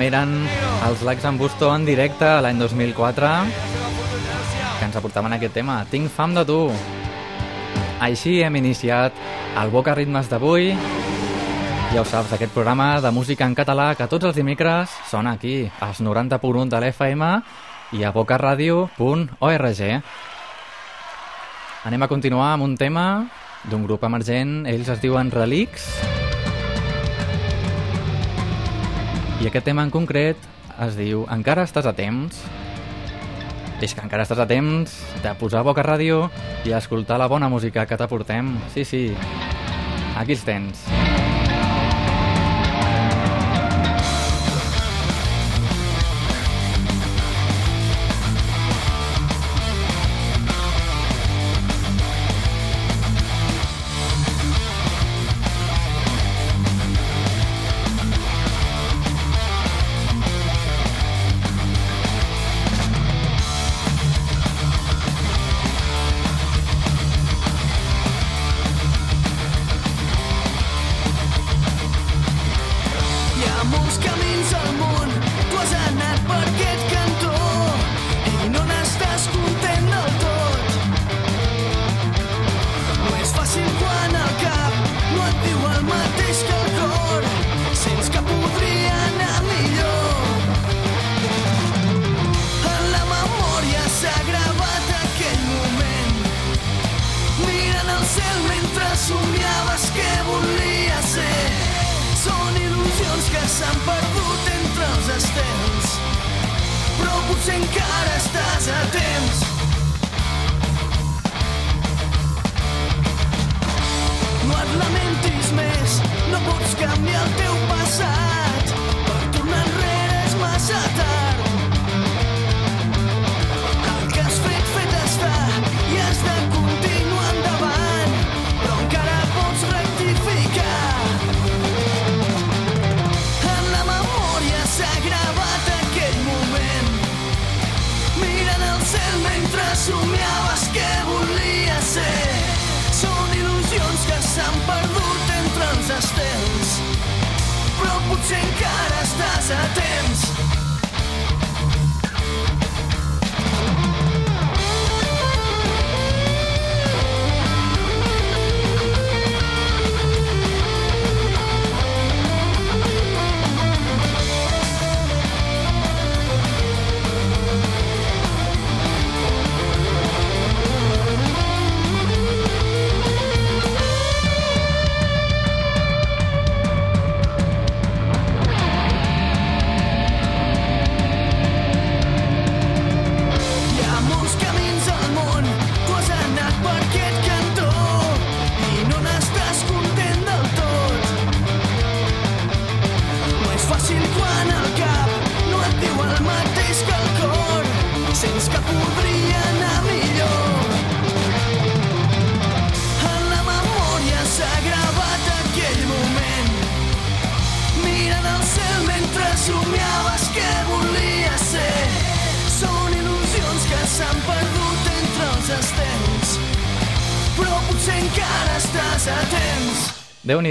Teníem, eren els Lacs en Busto en directe l'any 2004 que ens aportaven aquest tema. Tinc fam de tu. Així hem iniciat el Boca Ritmes d'avui. Ja ho saps, aquest programa de música en català que tots els dimecres sona aquí, als 90.1 de l'FM i a bocaradio.org. Anem a continuar amb un tema d'un grup emergent, ells es diuen Relics. I aquest tema en concret es diu Encara estàs a temps. És que encara estàs a temps de posar Boca Ràdio i escoltar la bona música que t'aportem. Sí, sí, aquí els tens.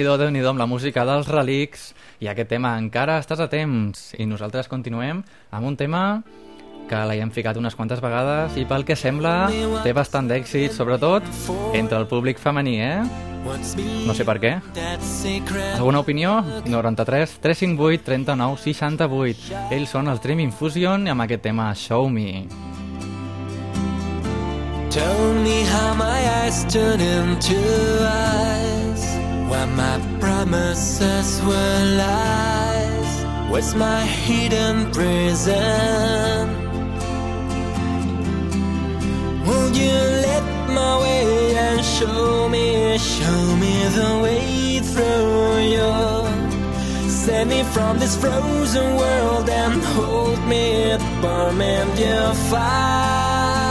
Déu-n'hi-do, déu nhi déu amb la música dels relics i aquest tema encara estàs a temps i nosaltres continuem amb un tema que l'hem ficat unes quantes vegades i pel que sembla té bastant d'èxit, sobretot entre el públic femení, eh? No sé per què. Alguna opinió? 93 358 39 68. Ells són els Dream Infusion amb aquest tema Show Me. Tell me how my eyes turn into eyes Where my promises were lies Where's my hidden prison? Will you let my way and show me, show me the way through you? Save me from this frozen world and hold me, burn me your fire.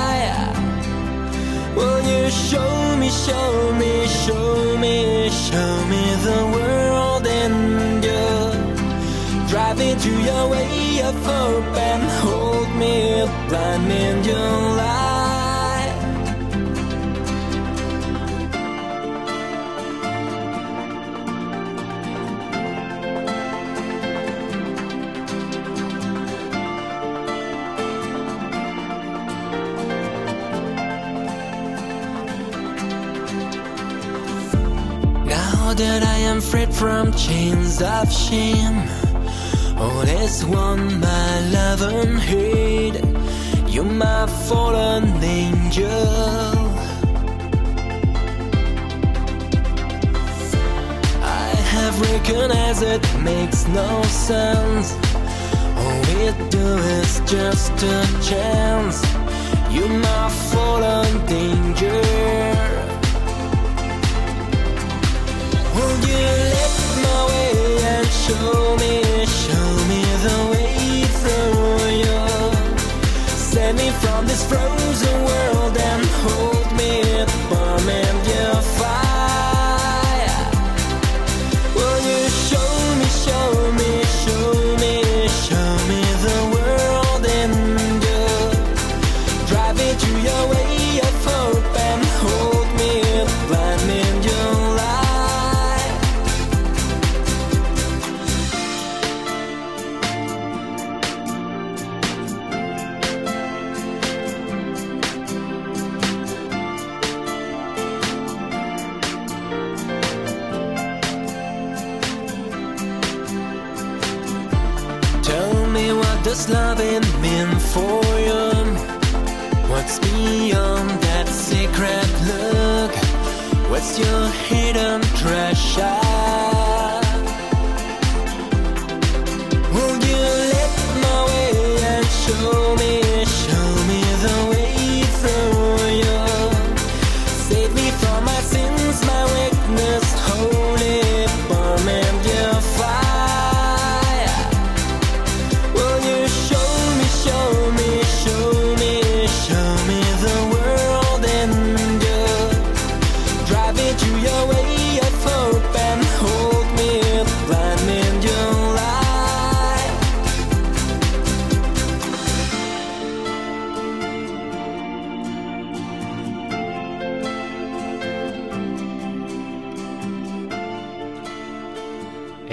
Will you show me, show me, show me, show me the world and you? Drive me to your way of hope and hold me, blind in your light from chains of shame, oh, all is one my love and hate. You're my fallen angel. I have recognized it makes no sense. All we do is just a chance. You're my fallen danger. From this frozen world and hold me warm in your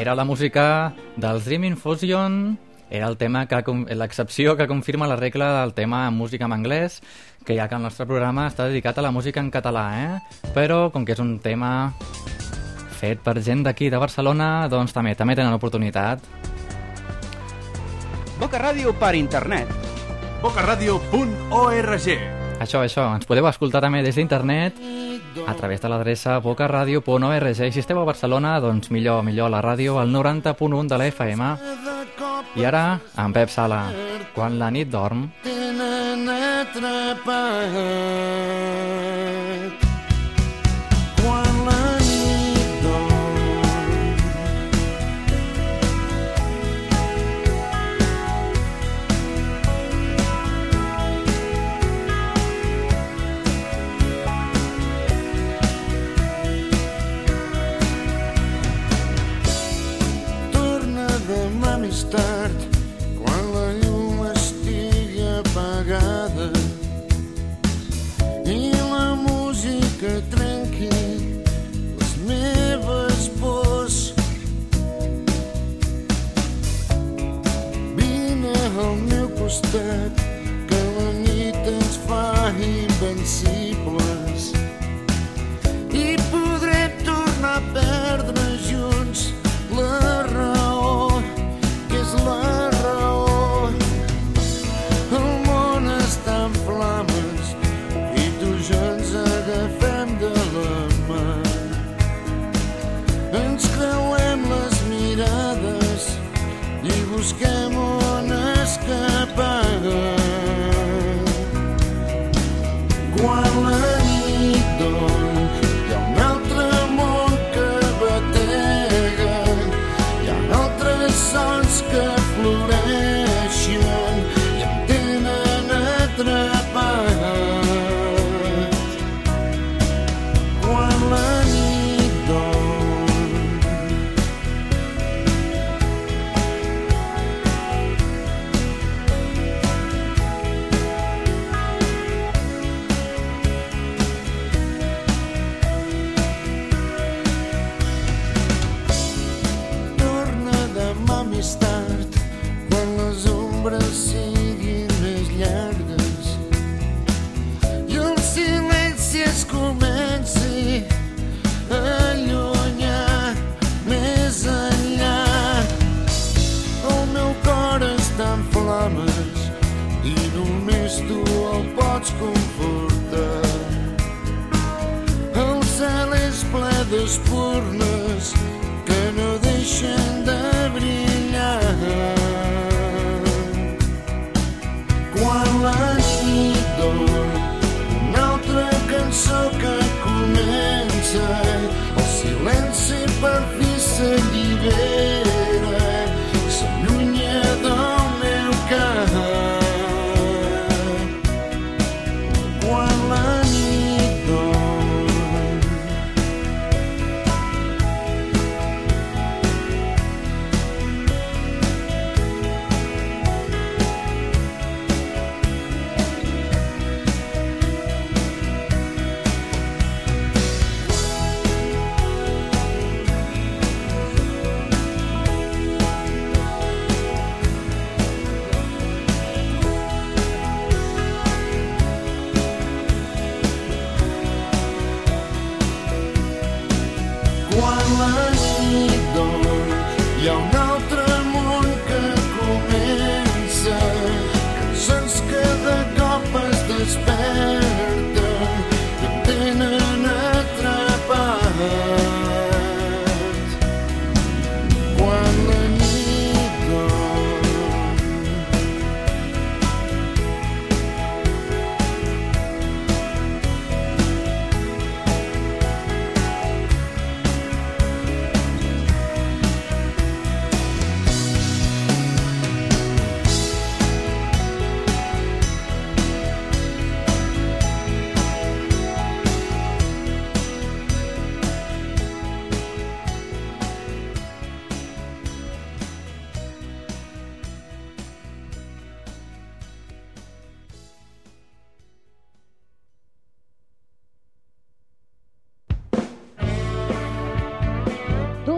Era la música dels Dream Infusion, era el tema que l'excepció que confirma la regla del tema en música en anglès, que ja que el nostre programa està dedicat a la música en català, eh? Però com que és un tema fet per gent d'aquí de Barcelona, doncs també també tenen l'oportunitat. Boca Ràdio per internet. bocaradio.org Això, això, ens podeu escoltar també des d'internet a través de l'adreça bocaradio.org i si esteu a Barcelona, doncs millor, millor la ràdio al 90.1 de la FM. I ara, en Pep Sala, quan la nit dorm, tenen atrapat. instante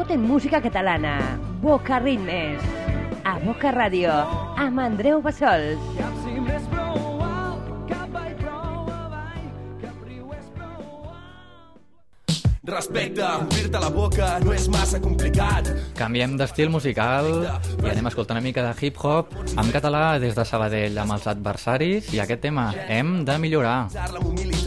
en música catalana. Boca Ritmes. A Boca Ràdio. Amb Andreu Bassols. Respecte, obrir-te la boca no és massa complicat. Canviem d'estil musical i anem a escoltar una mica de hip-hop en català des de Sabadell amb els adversaris i aquest tema, hem de millorar.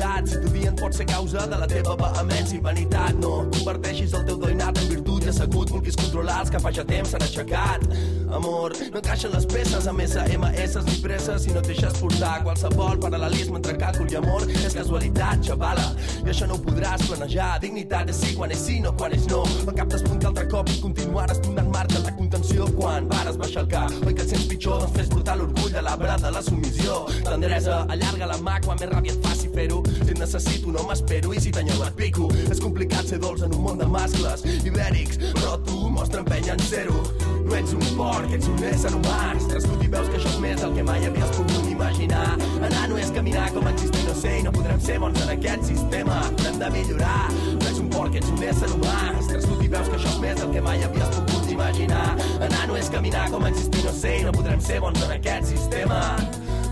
Humilitat, si t'odien pot ser causa de la teva vehemència i vanitat. No converteixis el teu doinat en virtut i assegut vulguis controlar els que fa ja temps s'han aixecat. Amor, no encaixen les peces amb SMS ni presses si no et deixes portar qualsevol paral·lelisme entre càlcul i amor és casualitat, xavala, i això no ho podràs planejar. Dignitat és sí quan és sí, no quan és no. Al cap t'espunta altre cop i continuares donant marca a la contenció quan vares baixar el cap. Oi que et sents pitjor? Doncs fes brotar l'orgull de l'arbre de la submissió. Tendresa, allarga la mà quan més ràbia et faci fer-ho. Si et necessito no m'espero i si t'enyoro et pico. És complicat ser dolç en un món de mascles ibèrics, però tu mostra empenya en zero. No ets un porc, ets un ésser humà. Crescut i veus que això és més del que mai havies pogut imaginar. Anar no és caminar com existir, no sé, i no podrem ser bons en aquest sistema. Hem de millorar. No ets un porc, ets un ésser humà. Crescut i veus que això és més del que mai havies pogut imaginar. Anar no és caminar com existir, no sé, i no podrem ser bons en aquest sistema.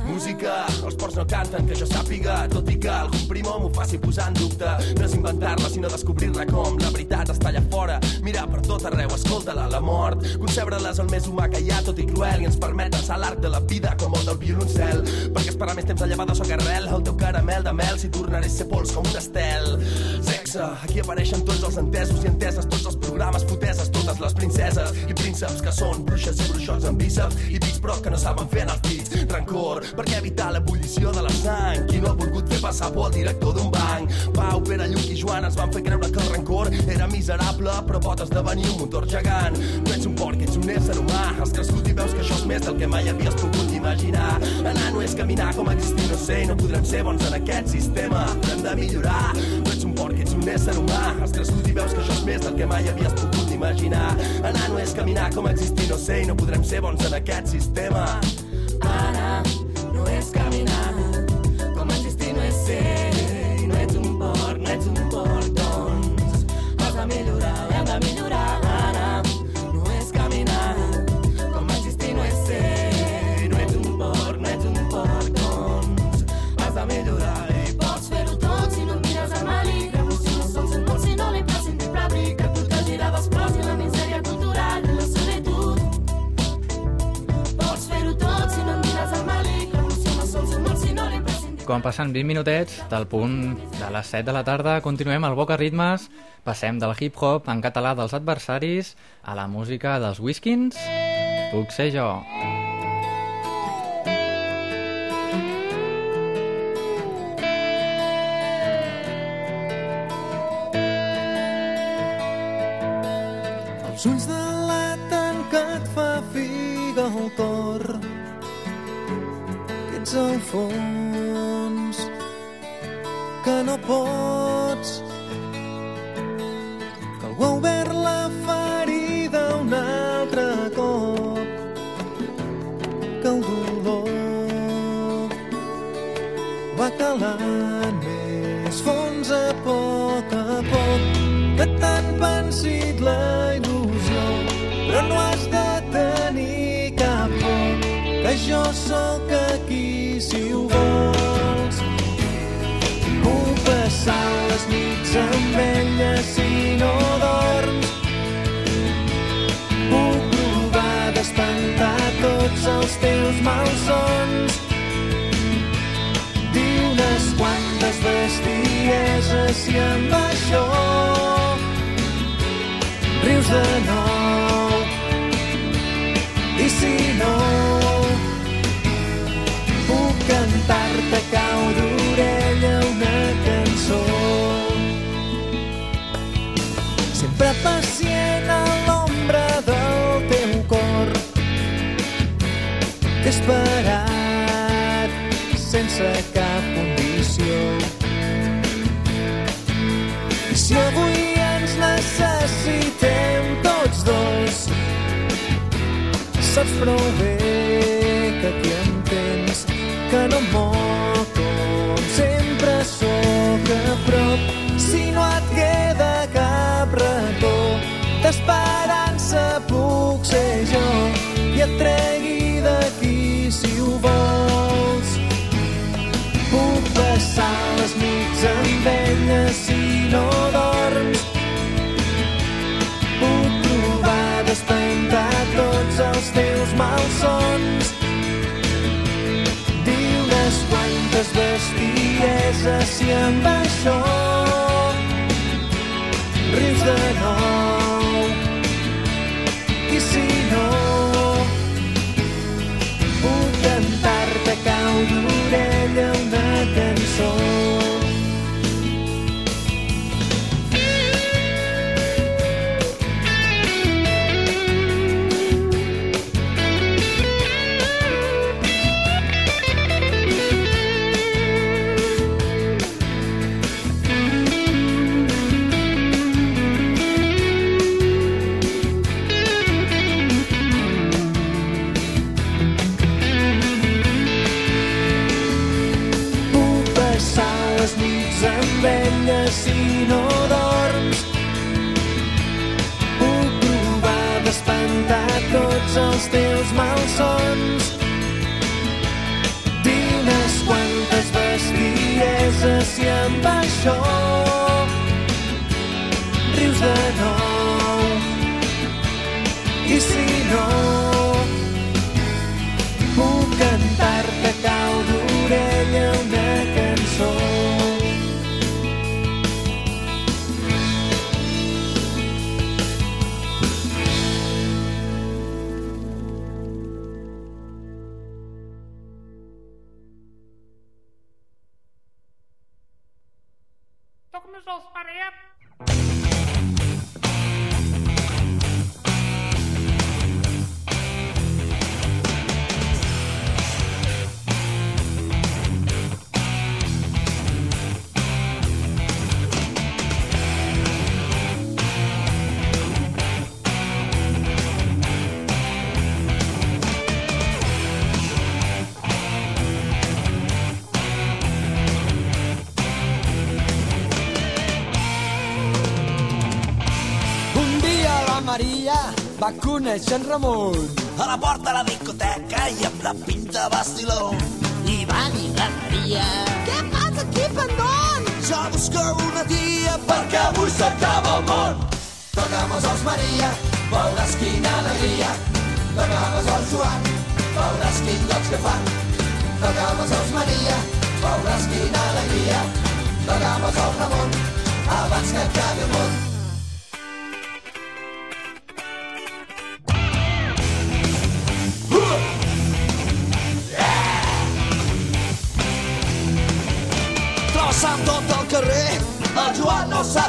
Música, els porcs no canten, que jo sàpiga, tot i que algun primo m'ho faci posar en dubte. No és inventar-la, sinó descobrir-la com la veritat està allà fora. Mirar per tot arreu, escolta-la, la mort. Concebre-la és el més humà que hi ha, tot i cruel, i ens permet alçar l'arc de la vida com el del violoncel. Perquè esperar més temps de llevada soc arrel, el teu caramel de mel, si tornaré a ser pols com un estel. Sexe, aquí apareixen tots els entesos i enteses, tots els programes foteses, totes les princeses i prínceps que són bruixes i bruixots amb bíceps i dits però que no saben fer en els dits. Rancor, perquè evitar l'ebullició de la sang. Qui no ha volgut fer passar por al director d'un banc? Pau, Pere, Lluc i Joan ens van fer creure que el rancor era miserable, però pot esdevenir un motor gegant. No ets un porc, ets un ésser humà. Has crescut i veus que això és més del que mai havies pogut imaginar. Anar no és caminar com existir, no sé, no podrem ser bons en aquest sistema. Hem de millorar. No ets un porc, ets un ésser humà. Has crescut i veus que això és més del que mai havies pogut imaginar. Anar no és caminar com existir, no sé, i no podrem ser bons en aquest sistema. Ara quan passen 20 minutets del punt de les 7 de la tarda, continuem al Boca Ritmes, passem del hip-hop en català dels adversaris a la música dels Whiskins. Puc ser jo. Els ulls de pots. Que algú ha obert la ferida un altre cop. Que el dolor va calant més fons a poc a poc. Que t'han pensit la il·lusió però no has de tenir cap por que jo sóc aquí si ho vols passar les nits amb ella si no dorms. Puc provar d'espantar tots els teus malsons. Dir unes quantes bestieses i amb això rius de nou. I si no pacient a l'ombra del teu cor t'he esperat sense cap condició. I si avui ens necessitem tots dos saps prou bé que aquí em tens que no em et tregui d'aquí si ho vols. Puc passar les nits amb ella si no dorms. Puc provar d'espantar tots els teus malsons. Quantes bestieses si amb això. Rius de nou Maria va conèixer en Ramon. A la porta de la discoteca i amb la pinta bastiló. I va dir la Maria... Què fas aquí, pendón? Jo busco una tia perquè avui s'acaba el món. Tocamos els Maria, veuràs quina alegria. Tocamos els Joan, veuràs quin goig que fan. Tocamos els Maria, veuràs quina alegria. T'agafes el Ramon abans que acabi el món.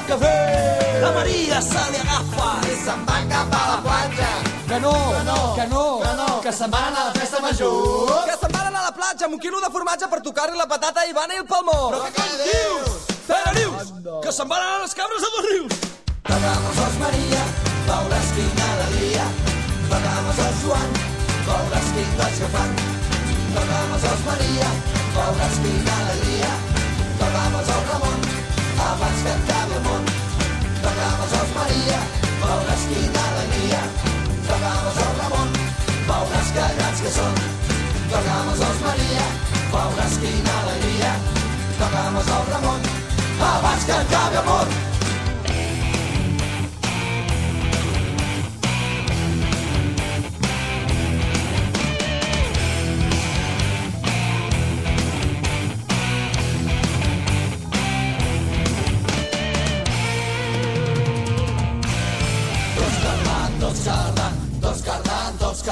No què fer. La Maria se li agafa i se'n va cap a la platja. Que no, que no, que no, que, no. que se'n van a la festa major. Que se'n van a la platja amb un quilo de formatge per tocar-li la patata i van i el palmó. Però què dius? Pere, dius? Que se'n van anar les cabres a dos rius. Tocamos els Maria, veuràs quina alegria. Tocamos el Joan, veuràs quin goig que fan. Tocamos els Maria, veuràs quina alegria. Tocamos el Ramon, abans que acabi el món. Tocamos els Maria, veuràs quina alegria. Tocamos el Ramon, veuràs que grans que són. Tocamos els Maria, veuràs quina alegria. Tocamos el Ramon, abans que acabi el món.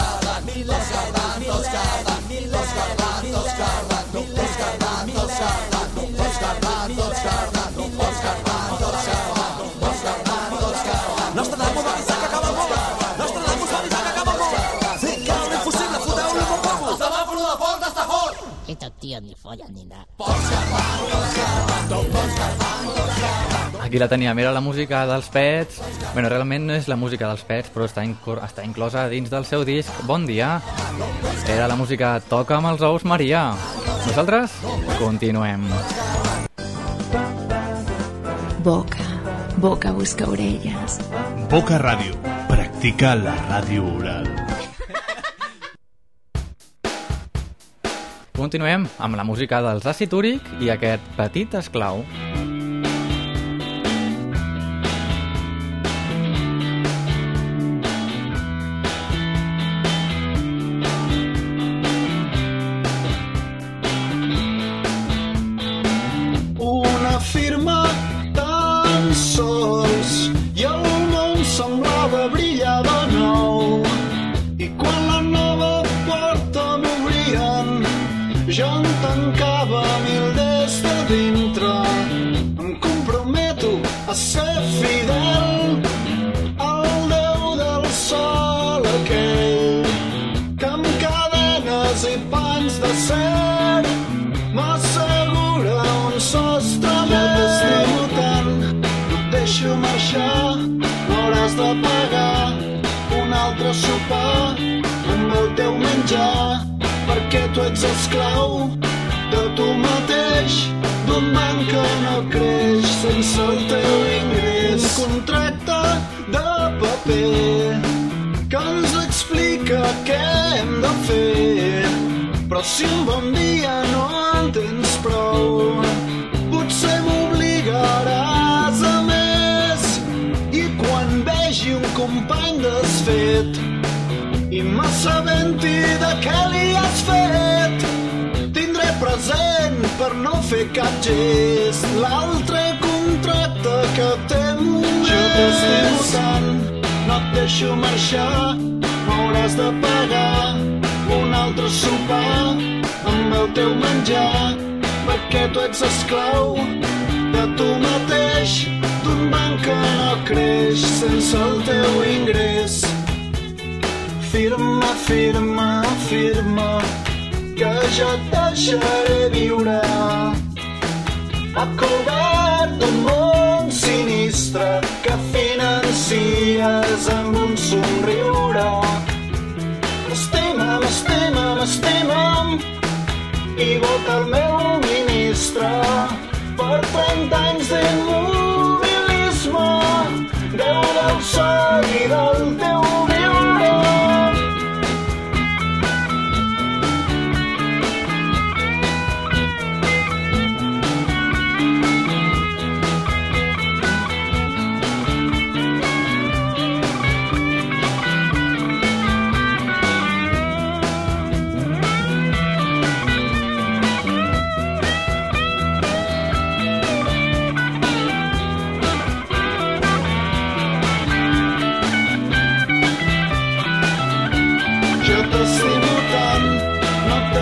Los garbanzos, garbanzos, garbanzos, garbanzos, garbanzos, Ni nada. Aquí la teníem, era la música dels Pets. Bueno, realment no és la música dels Pets, però està, incor- està inclosa dins del seu disc Bon dia. Era la música Toca amb els ous Maria. Nosaltres continuem. Boca, boca busca orelles. Boca Ràdio. Practica la ràdio oral. Continuem amb la música dels Àcid Úric i aquest petit esclau. una sense el teu ingrés un contracte de paper que ens explica què hem de fer. Però si un bon dia no en tens prou potser m'obligaràs a més. I quan vegi un company desfet i m'assabenti de què li has fet tindré present per no fer cap gest. L'altre contracte que temo jo t'estimo tant no et deixo marxar m'hauràs de pagar un altre sopar amb el teu menjar perquè tu ets esclau de tu mateix d'un banc que no creix sense el teu ingrés. Firma, firma, firma que jo et deixaré viure. Ha cobert un món sinistre que financies amb un somriure. M'estima, m'estima, m'estima'm i vota el meu ministre. Per 30 anys d'immobilisme Déu del sol i del teu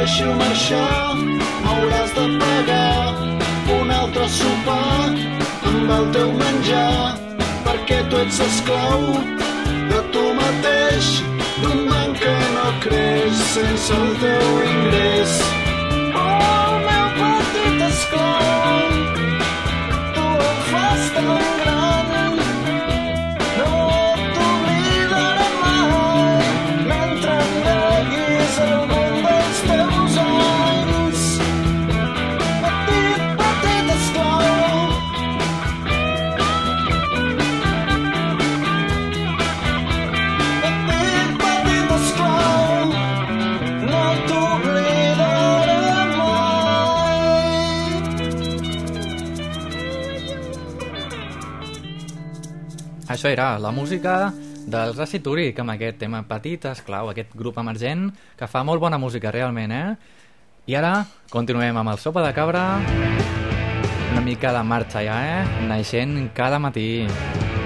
deixo marxar, hauràs de pagar un altre sopar amb el teu menjar, perquè tu ets esclau de tu mateix, d'un banc que no creix sense el teu ingrés. Oh, meu petit esclau, tu em fas tan gran. Això era la música dels Acituric amb aquest tema petit, esclau, aquest grup emergent que fa molt bona música realment, eh? I ara continuem amb el sopa de cabra, una mica de marxa ja, eh? Naixent cada matí. Música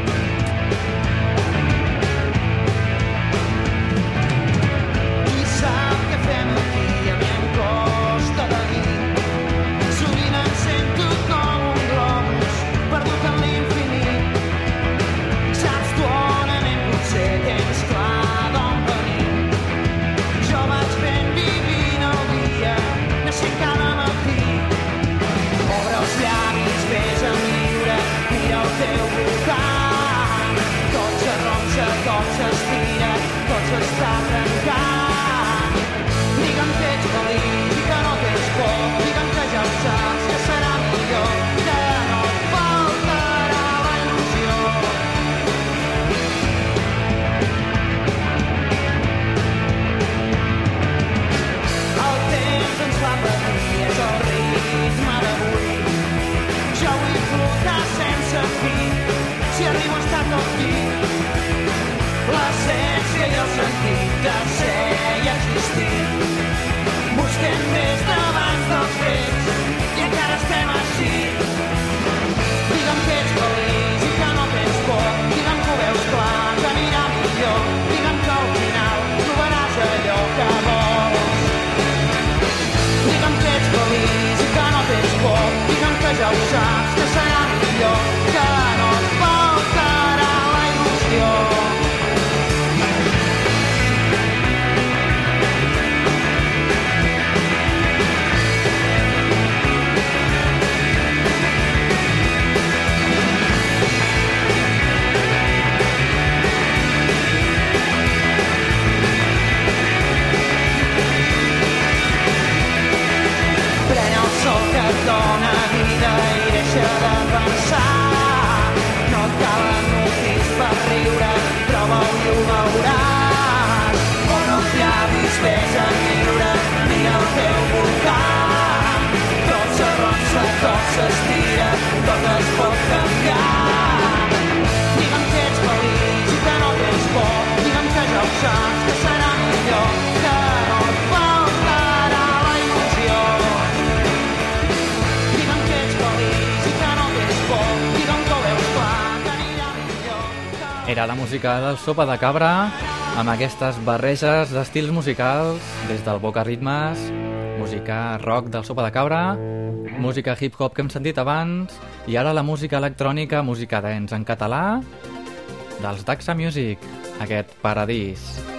música del Sopa de Cabra amb aquestes barreges d'estils musicals des del Boca Ritmes, música rock del Sopa de Cabra, música hip-hop que hem sentit abans i ara la música electrònica, música dance en català dels Daxa Music, aquest paradís. Paradís.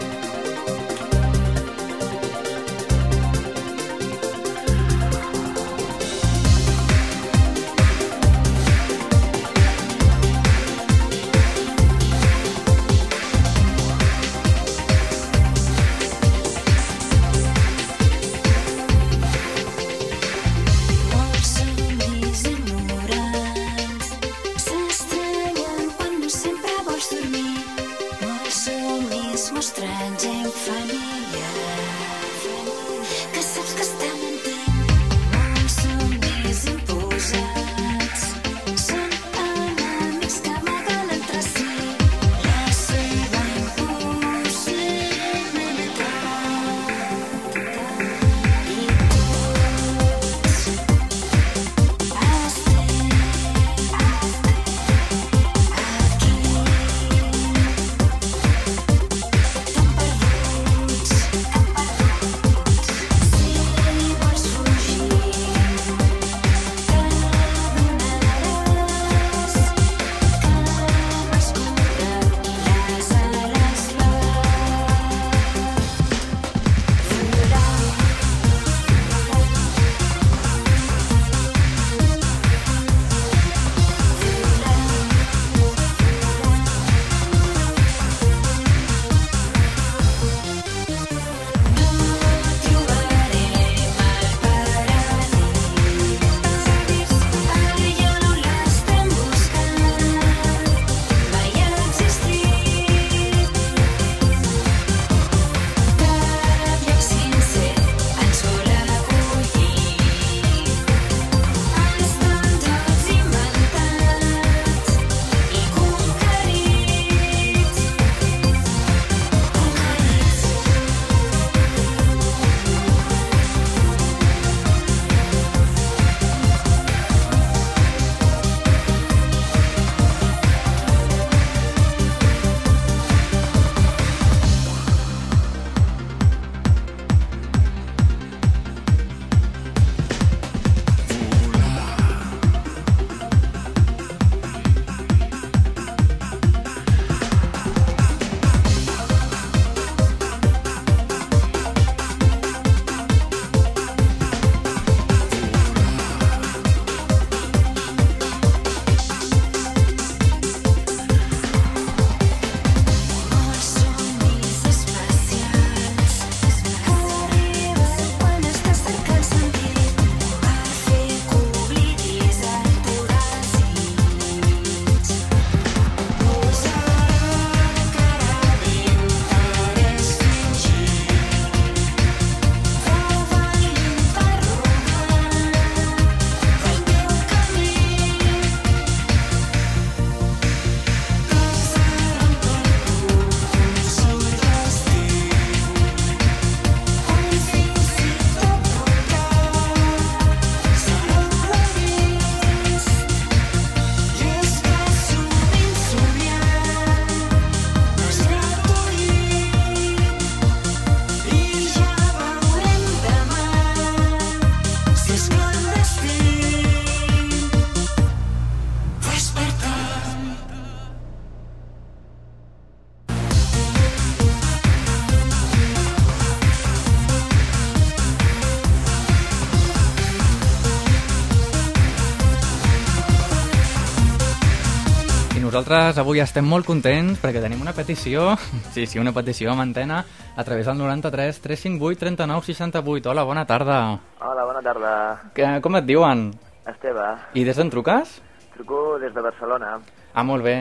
Nosaltres avui estem molt contents perquè tenim una petició, sí, sí, una petició amb antena a través del 93 358 39 68. Hola, bona tarda. Hola, bona tarda. Que, com et diuen? Esteve. I des d'on truques? Truco des de Barcelona. Ah, molt bé.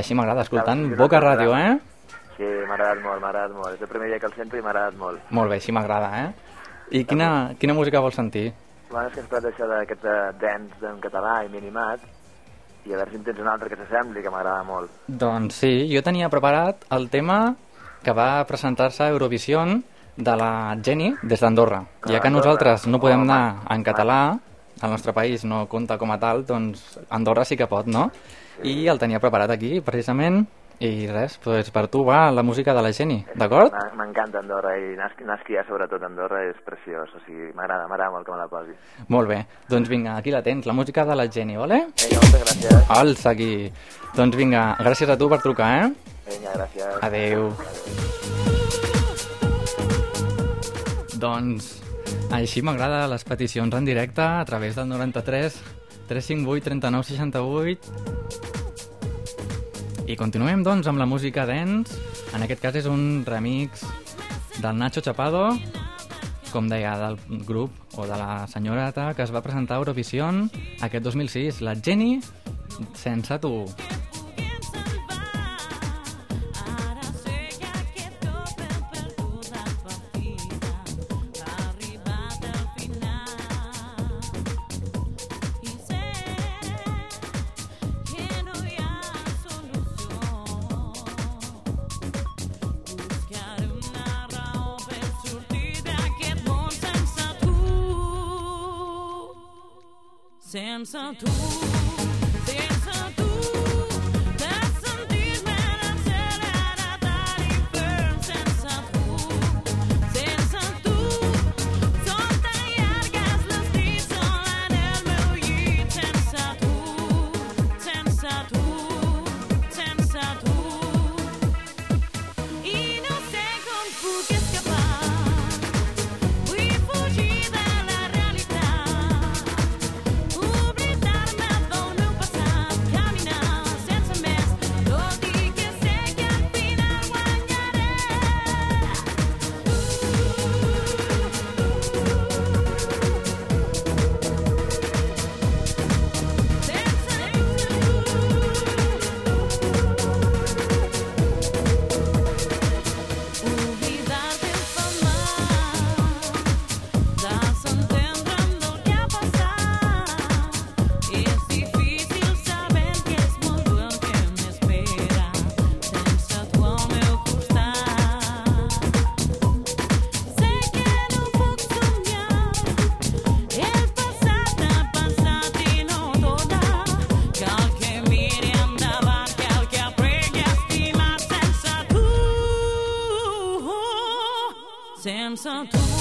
Així m'agrada, escoltant sí, Boca Ràdio, eh? Sí, m'ha agradat molt, m'ha agradat molt. És el primer dia que el sento i m'ha agradat molt. Molt bé, així m'agrada, eh? I quina, quina música vols sentir? Bueno, és que ens parlat això d'aquest dance en català i minimat i a veure si en tens un altre que s'assembli, que m'agrada molt. Doncs sí, jo tenia preparat el tema que va presentar-se a Eurovision de la Jenny des d'Andorra. Ja que nosaltres no podem Oh, anar en català, el nostre país no compta com a tal, doncs Andorra sí que pot, no? I el tenia preparat aquí, precisament, i res, doncs per tu va la música de la Jenny, d'acord? M'encanta Andorra i criar sobretot Andorra és preciós, o sigui, m'agrada, m'agrada molt que me la posi. Molt bé, doncs vinga, aquí la tens, la música de la Jenny, vale? Vinga, moltes gràcies. Alça aquí. Doncs vinga, gràcies a tu per trucar, eh? Vinga, gràcies. Adeu. Doncs així m'agrada les peticions en directe a través del 93 358 39 68 i continuem doncs amb la música dance en aquest cas és un remix del Nacho Chapado com deia, del grup o de la senyoreta que es va presentar a Eurovision aquest 2006, la Jenny sense tu. Sense tu, sense Sense tu,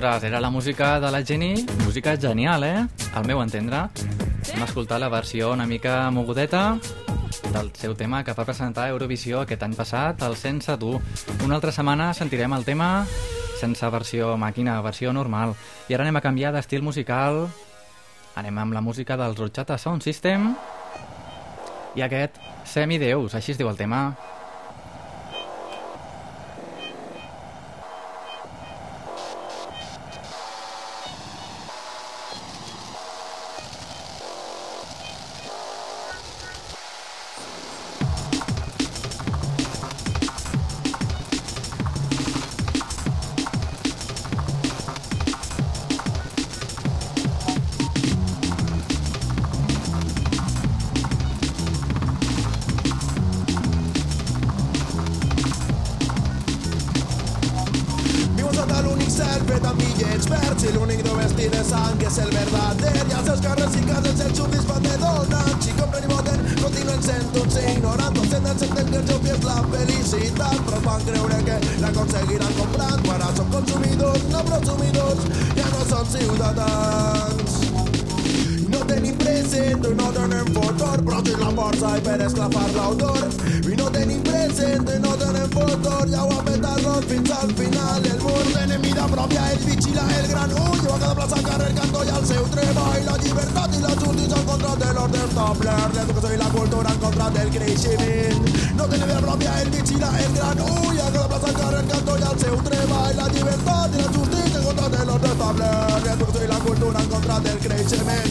Ostres, era la música de la Jenny, música genial, eh? Al meu entendre. Hem escoltat la versió una mica mogudeta del seu tema que va presentar Eurovisió aquest any passat, el Sense Tu. Una altra setmana sentirem el tema sense versió màquina, versió normal. I ara anem a canviar d'estil musical. Anem amb la música dels Rotxata Sound System i aquest Semideus, així es diu el tema. Sota l'únic cel fet amb bitllets verds i l'únic no vestit de sang és el verdader i als seus carrers i cases els súbdits fan de donants i compren i voten continuen sent uns ignorants tots tenen senten que el fi és la felicitat però van creure que l'aconseguiran comprant ara són consumidors, no presumidors ja no són ciutadans no tenim present i no tenem futur, però sí la força i per esclafar l'autor. I no tenim present i no tenem futur, ja ho ha petat fins al final. El mur d'enemiga pròpia, el vigila, el gran ull, a cada plaça, carrer, canto i al seu treball. La llibertat i la justícia en contra de l'ordre establert, l'educació i la cultura en contra del creixement. No tenim vida pròpia, el vigila, el gran ull, a cada plaça, carrer, canto i al seu treball. La llibertat i la justícia en contra de l'ordre establert, l'educació i la cultura en contra del creixement.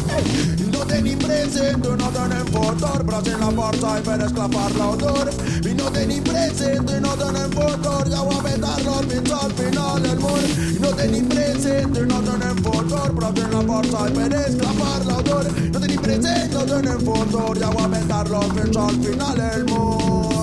No tenim present, no tenem futur, però sí la força i per esclafar l'autor. I no tenim present, no tenem futur, ja ho ha petat fins al final el mur. I no tenim present, no tenem futur, però sí la força i per esclafar l'autor. No tenim present, no tenem futur, ja ho ha petat fins al final el mur.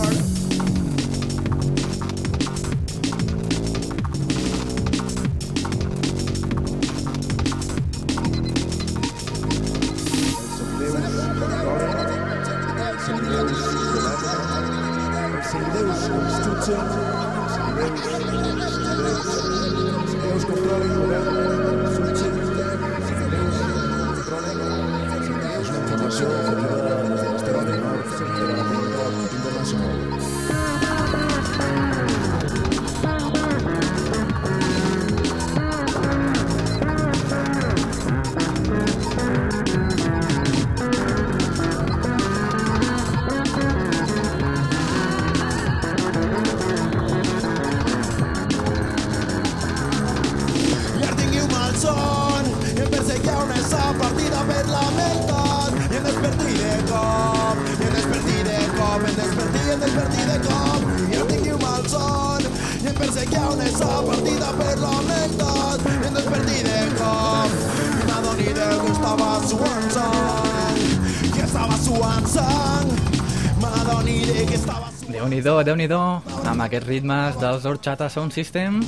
Déu nhi déu amb aquests ritmes dels Horchata Sound System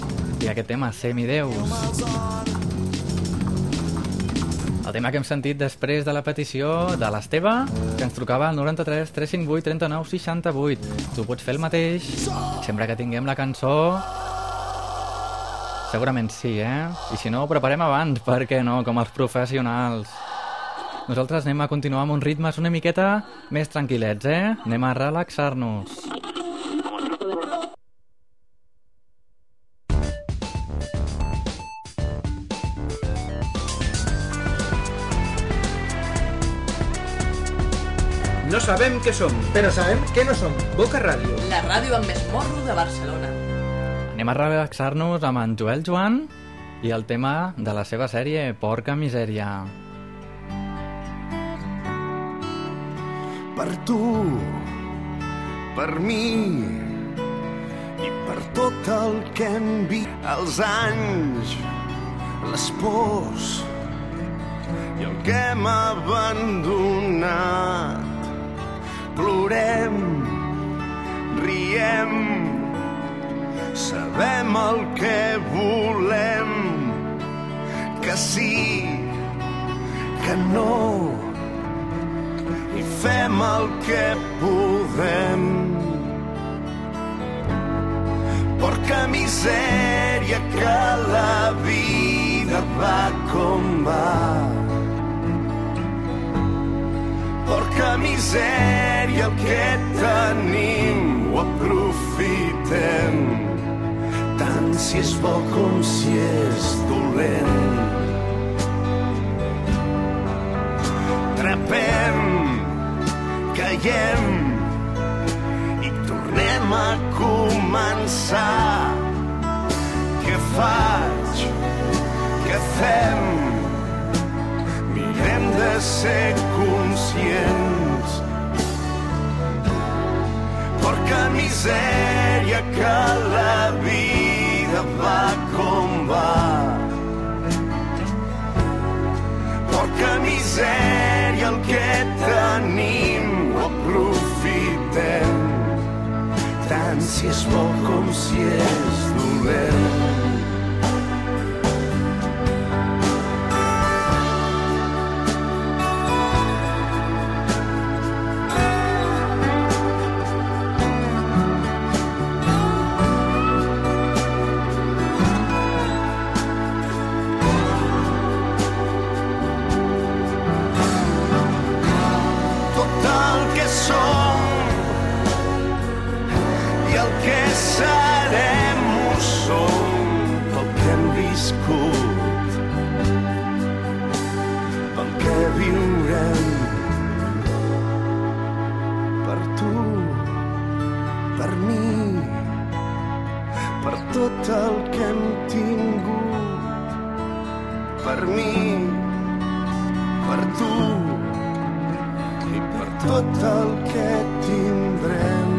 i aquest tema, Semideus. El tema que hem sentit després de la petició de l'Esteve, que ens trucava al 93 358 39 68. Tu pots fer el mateix sempre que tinguem la cançó Segurament sí, eh? I si no, ho preparem abans, perquè no, com els professionals. Nosaltres anem a continuar amb uns ritmes una miqueta més tranquil·lets, eh? Anem a relaxar-nos. Sabem què som. Però sabem què no som. Boca Ràdio. La ràdio amb més morro de Barcelona. Anem a relaxar-nos amb en Joel Joan i el tema de la seva sèrie Porca Misèria. per tu, per mi i per tot el que hem vist els anys, les pors i el que hem abandonat. Plorem, riem, sabem el que volem, que sí, que no, i fem el que podem. Porca misèria que la vida va com va. Porca misèria el que tenim ho aprofitem tant si és bo com si és dolent. Trapem caiem i tornem a començar. Què faig? Què fem? Mirem de ser conscients. Porca misèria que la vida va com va. Porca misèria el que tenim ho aprofitem tant si és bo com si és dolent tot el que hem tingut per mi, per tu i per tot el que tindrem.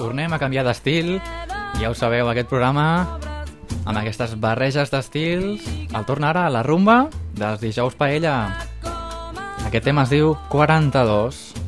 Tornem a canviar d'estil. Ja ho sabeu, aquest programa amb aquestes barreges d'estils, el torna ara a la rumba dels dijous paella. Aquest tema es diu 42.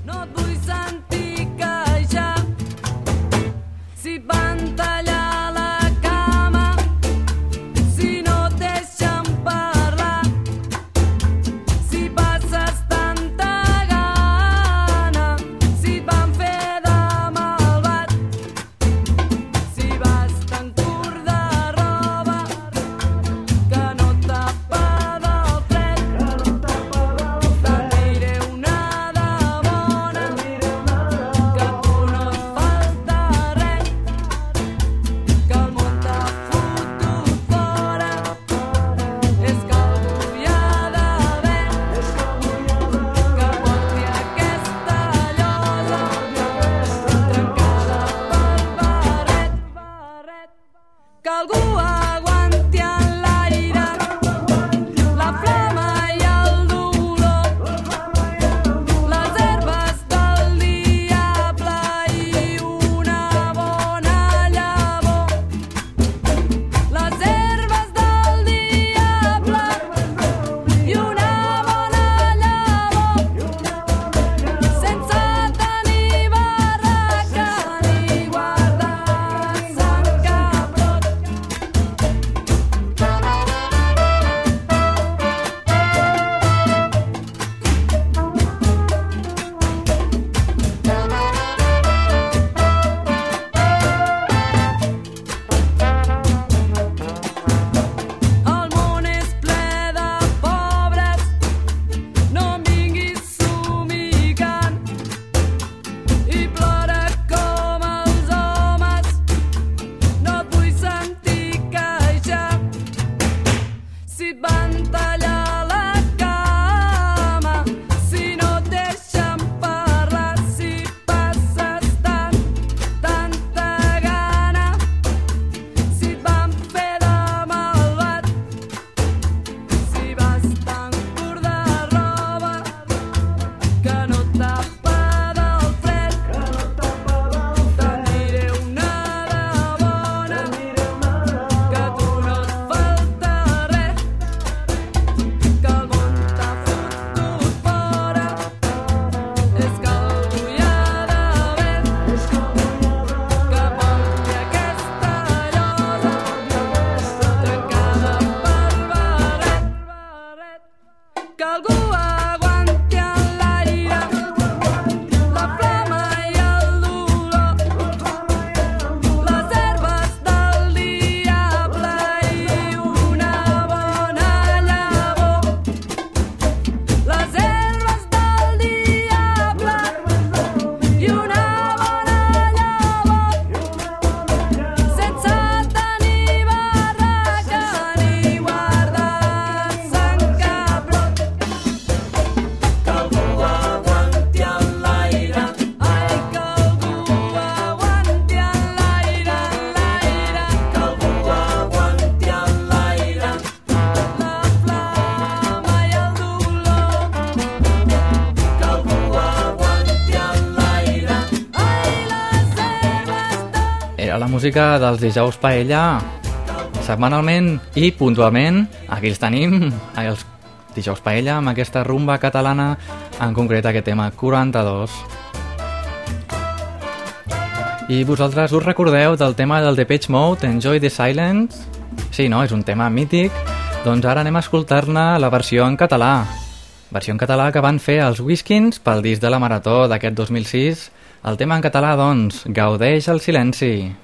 música dels dijous paella. Setmanalment i puntualment aquí els tenim els dijous paella amb aquesta rumba catalana en concret aquest tema 42 i vosaltres us recordeu del tema del Depeche Mode Enjoy the Silence? Sí, no? És un tema mític. Doncs ara anem a escoltar-ne la versió en català. Versió en català que van fer els Whiskins pel disc de la Marató d'aquest 2006 el tema en català, doncs, gaudeix el silenci.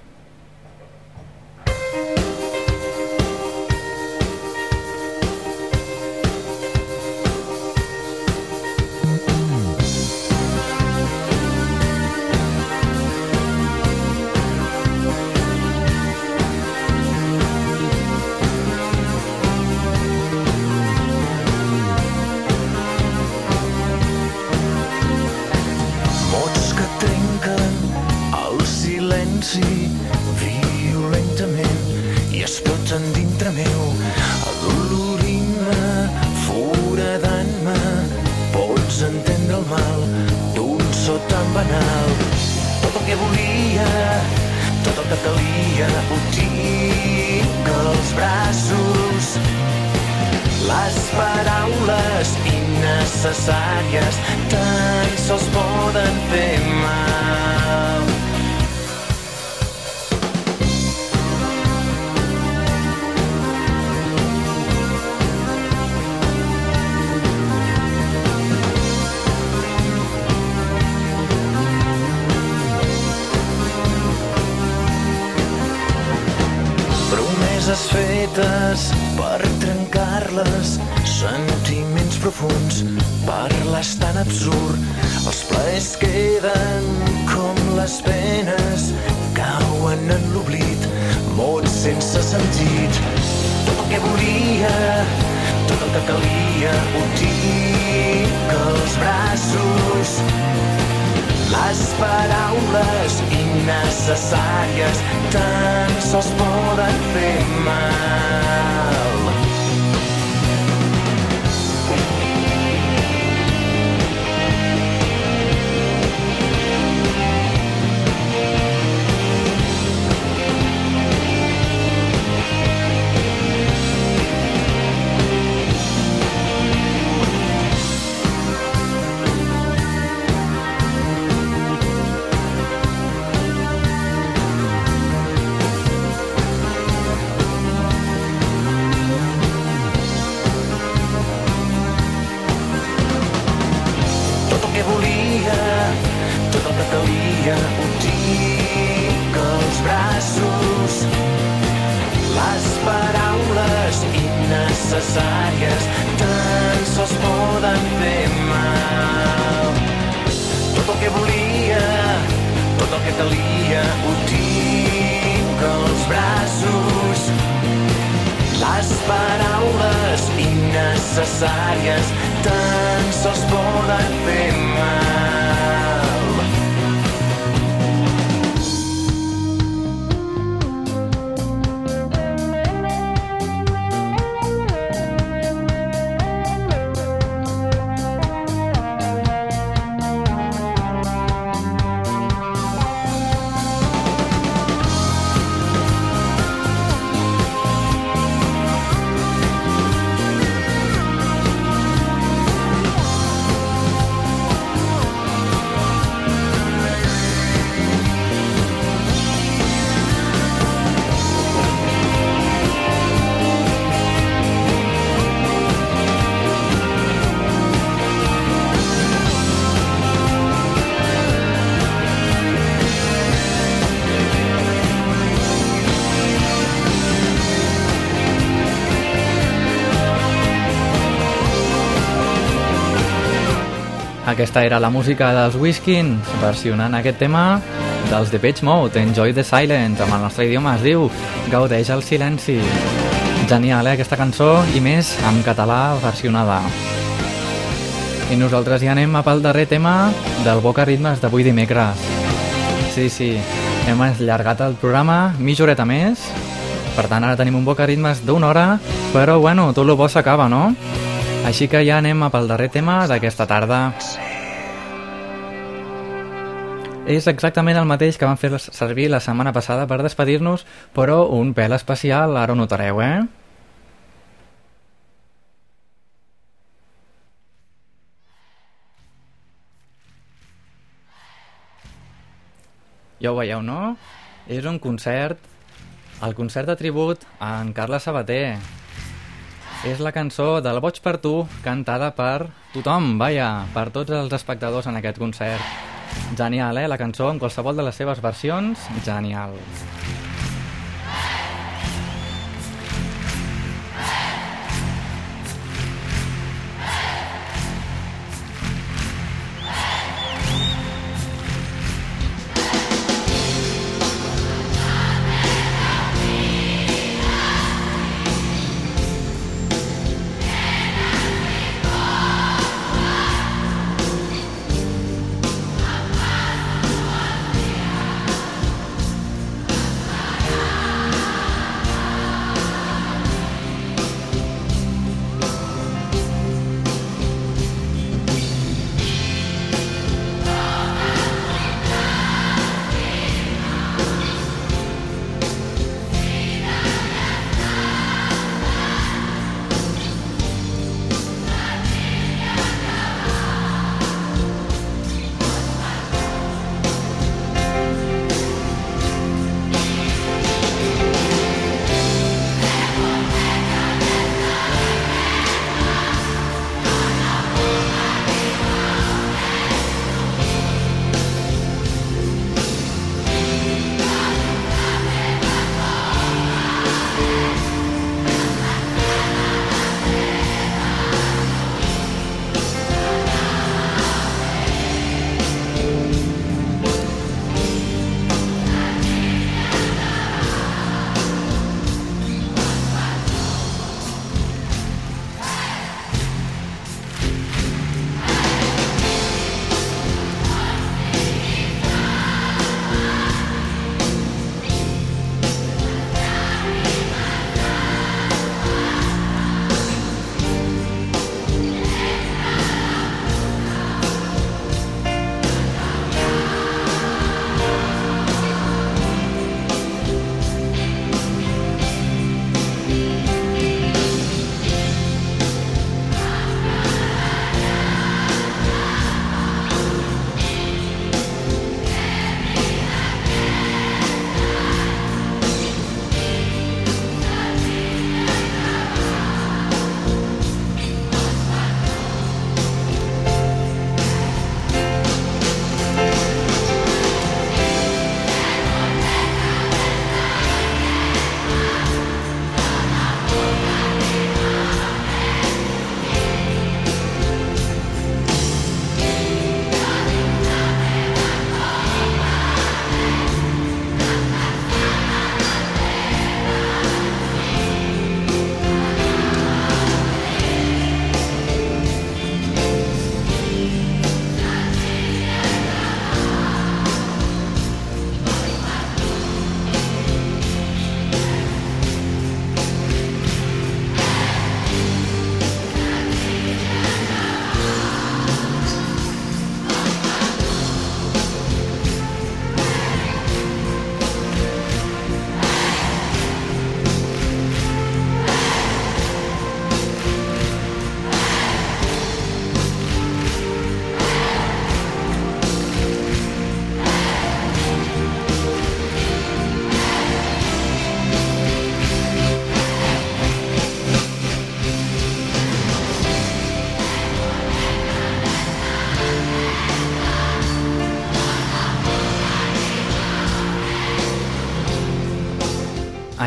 Absurd. Els plaers queden com les penes, cauen en l'oblit, mots sense sentit. Tot el que volia, tot el que calia, ho tinc als braços. Les paraules innecessàries tan sols poden fer mal. Les paraules innecessàries tan sols poden fer mal. Aquesta era la música dels Whiskins, versionant aquest tema dels Depeche Mode, Enjoy the Silence, amb el nostre idioma es diu Gaudeix el silenci. Genial, eh, aquesta cançó, i més en català versionada. I nosaltres ja anem a pel darrer tema del Boca Ritmes d'avui dimecres. Sí, sí, hem allargat el programa mitja horeta més, per tant ara tenim un Boca Ritmes d'una hora, però bueno, tot el bo s'acaba, no? Així que ja anem a pel darrer tema d'aquesta tarda. És exactament el mateix que vam fer servir la setmana passada per despedir-nos, però un pèl especial, ara ho notareu, eh? Ja ho veieu, no? És un concert, el concert de tribut a en Carles Sabater. És la cançó del Boig per tu, cantada per tothom, vaja, per tots els espectadors en aquest concert. Genial, eh? La cançó amb qualsevol de les seves versions, genial.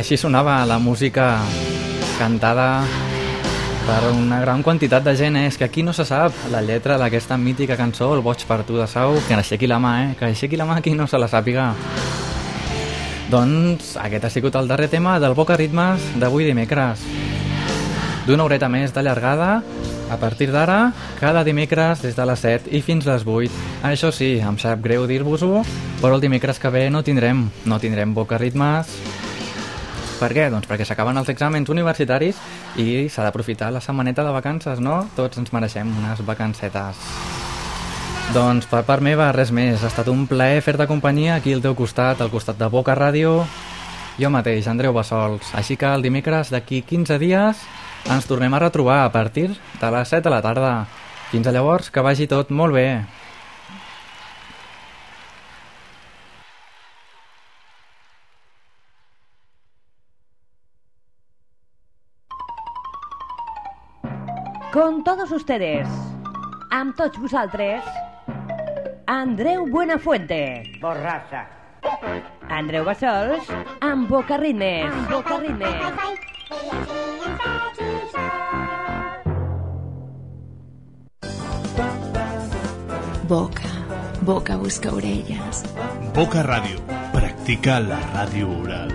Així sonava la música cantada per una gran quantitat de gent, eh? és que aquí no se sap la lletra d'aquesta mítica cançó, El boig per tu de Sau, que aixequi la mà, eh? que aixequi la mà qui no se la sàpiga. Doncs aquest ha sigut el darrer tema del Boca Ritmes d'avui dimecres. D'una horeta més de llargada, a partir d'ara, cada dimecres des de les 7 i fins les 8. Això sí, em sap greu dir-vos-ho, però el dimecres que ve no tindrem, no tindrem Boca Ritmes. Per què? Doncs perquè s'acaben els exàmens universitaris i s'ha d'aprofitar la setmaneta de vacances, no? Tots ens mereixem unes vacancetes. Doncs per part meva, res més. Ha estat un plaer fer-te companyia aquí al teu costat, al costat de Boca Ràdio. Jo mateix, Andreu Bassols. Així que el dimecres d'aquí 15 dies ens tornem a retrobar a partir de les 7 de la tarda. Fins a llavors, que vagi tot molt bé. Con todos ustedes, amb tots vosaltres, Andreu Buenafuente. Borrassa. Andreu Bassols, amb Boca Ritmes. Amb Boca Ritmes. Boca, boca busca orelles. Boca Radio. Practica la radio oral.